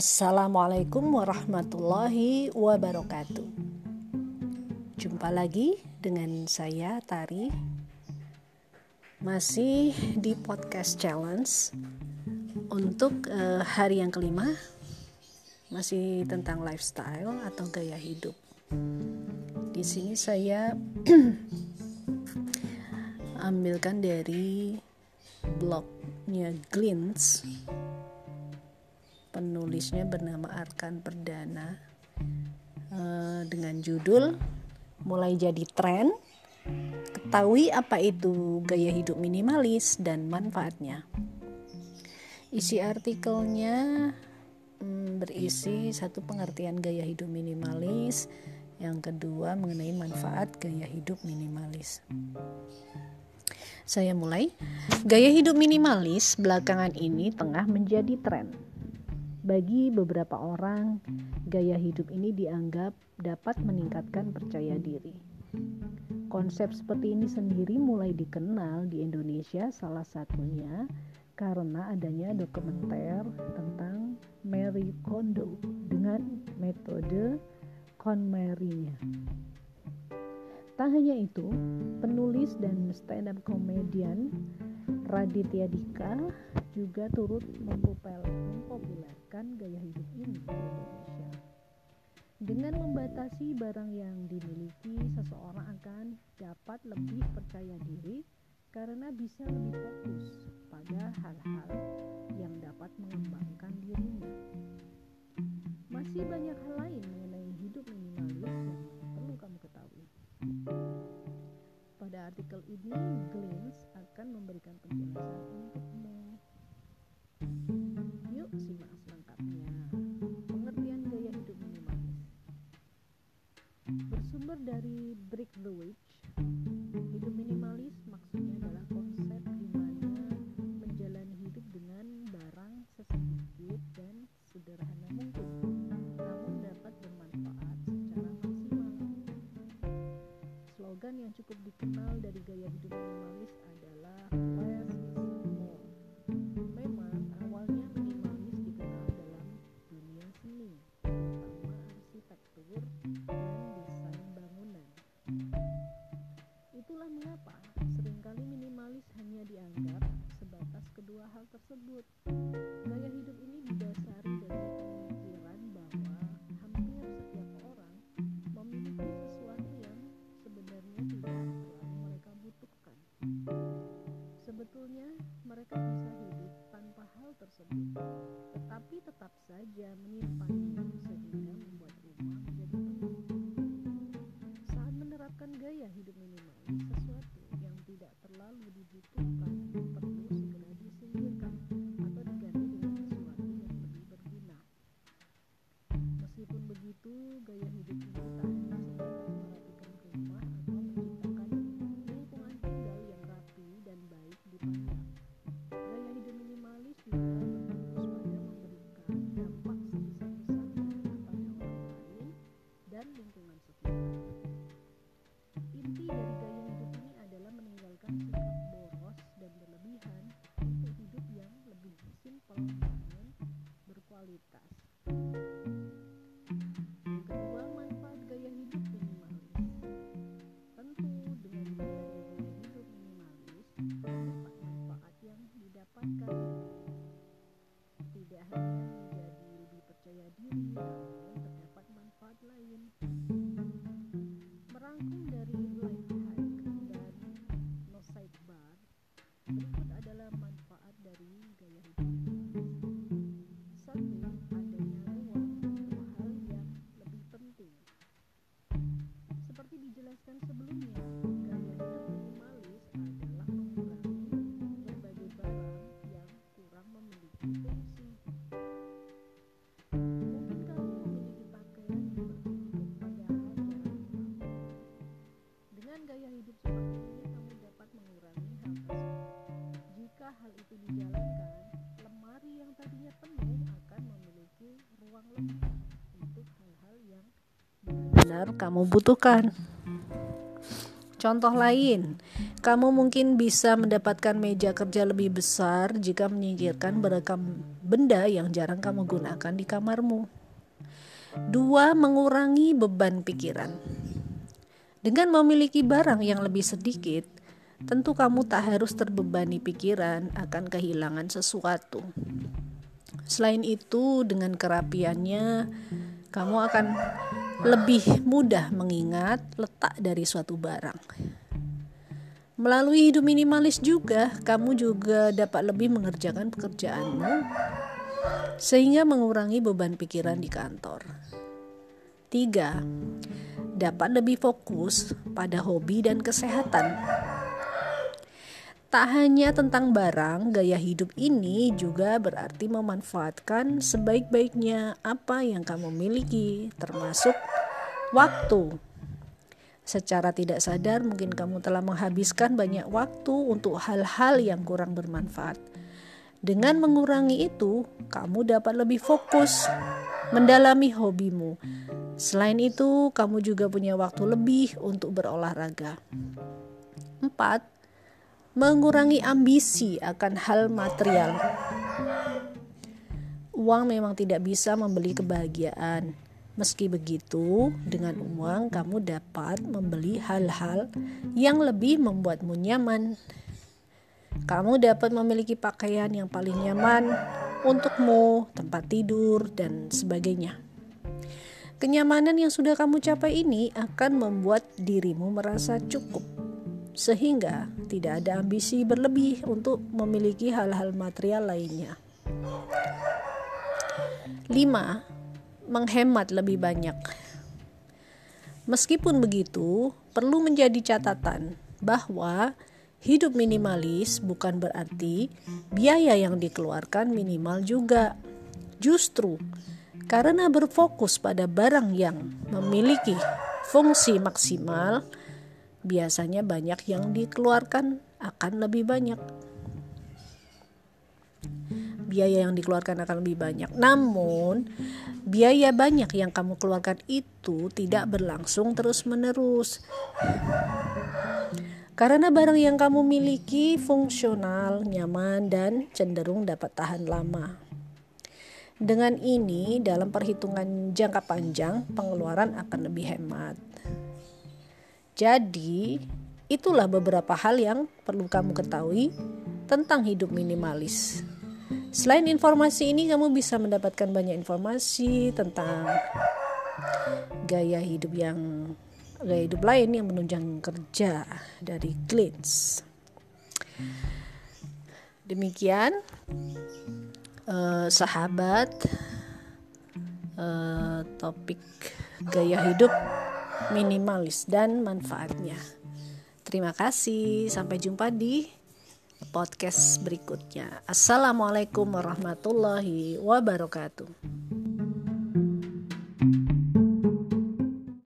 Assalamualaikum warahmatullahi wabarakatuh. Jumpa lagi dengan saya Tari. Masih di podcast challenge untuk uh, hari yang kelima masih tentang lifestyle atau gaya hidup. Di sini saya ambilkan dari blognya Glints penulisnya bernama Arkan Perdana uh, dengan judul mulai jadi tren ketahui apa itu gaya hidup minimalis dan manfaatnya isi artikelnya hmm, berisi satu pengertian gaya hidup minimalis yang kedua mengenai manfaat gaya hidup minimalis saya mulai. Gaya hidup minimalis belakangan ini tengah menjadi tren. Bagi beberapa orang, gaya hidup ini dianggap dapat meningkatkan percaya diri. Konsep seperti ini sendiri mulai dikenal di Indonesia, salah satunya karena adanya dokumenter tentang Mary Kondo dengan metode KonMari-nya. Tak hanya itu, penulis dan stand-up komedian Raditya Dika juga turut mempopulerkan gaya hidup ini di Indonesia. Dengan membatasi barang yang dimiliki, seseorang akan dapat lebih percaya diri karena bisa lebih fokus pada hal-hal yang dapat mengembangkan dirinya. Masih banyak hal lain mengenai hidup minimalis yang perlu kamu ketahui. Pada artikel ini, Glens akan memberikan penjelasan untukmu. Dari hidup hanya sebatas merapikan rumah atau menciptakan lingkungan tinggal yang rapi dan baik dipandang. Gaya hidup minimalis juga berfokus pada memberikan dampak sebesar-besarnya kepada orang lain dan lingkungan sekitar. Inti dari gaya hidup ini adalah meninggalkan sikap boros dan berlebihan untuk hidup yang lebih simpel namun berkualitas. Dari Lifehack benar kamu butuhkan. Contoh lain, kamu mungkin bisa mendapatkan meja kerja lebih besar jika menyingkirkan beragam benda yang jarang kamu gunakan di kamarmu. Dua, mengurangi beban pikiran. Dengan memiliki barang yang lebih sedikit, tentu kamu tak harus terbebani pikiran akan kehilangan sesuatu. Selain itu, dengan kerapiannya, kamu akan lebih mudah mengingat letak dari suatu barang. Melalui hidup minimalis juga, kamu juga dapat lebih mengerjakan pekerjaanmu sehingga mengurangi beban pikiran di kantor. Tiga, dapat lebih fokus pada hobi dan kesehatan. Tak hanya tentang barang, gaya hidup ini juga berarti memanfaatkan sebaik-baiknya apa yang kamu miliki, termasuk waktu. Secara tidak sadar, mungkin kamu telah menghabiskan banyak waktu untuk hal-hal yang kurang bermanfaat. Dengan mengurangi itu, kamu dapat lebih fokus mendalami hobimu. Selain itu, kamu juga punya waktu lebih untuk berolahraga. 4 mengurangi ambisi akan hal material. Uang memang tidak bisa membeli kebahagiaan. Meski begitu, dengan uang kamu dapat membeli hal-hal yang lebih membuatmu nyaman. Kamu dapat memiliki pakaian yang paling nyaman untukmu, tempat tidur, dan sebagainya. Kenyamanan yang sudah kamu capai ini akan membuat dirimu merasa cukup sehingga tidak ada ambisi berlebih untuk memiliki hal-hal material lainnya. 5. Menghemat lebih banyak. Meskipun begitu, perlu menjadi catatan bahwa hidup minimalis bukan berarti biaya yang dikeluarkan minimal juga. Justru karena berfokus pada barang yang memiliki fungsi maksimal, biasanya banyak yang dikeluarkan akan lebih banyak. Biaya yang dikeluarkan akan lebih banyak. Namun, biaya banyak yang kamu keluarkan itu tidak berlangsung terus-menerus. Karena barang yang kamu miliki fungsional, nyaman, dan cenderung dapat tahan lama. Dengan ini, dalam perhitungan jangka panjang, pengeluaran akan lebih hemat. Jadi, itulah beberapa hal yang perlu kamu ketahui tentang hidup minimalis. Selain informasi ini, kamu bisa mendapatkan banyak informasi tentang gaya hidup yang gaya hidup lain yang menunjang kerja dari Glitz. Demikian, uh, sahabat, uh, topik gaya hidup minimalis dan manfaatnya. Terima kasih, sampai jumpa di podcast berikutnya. Assalamualaikum warahmatullahi wabarakatuh.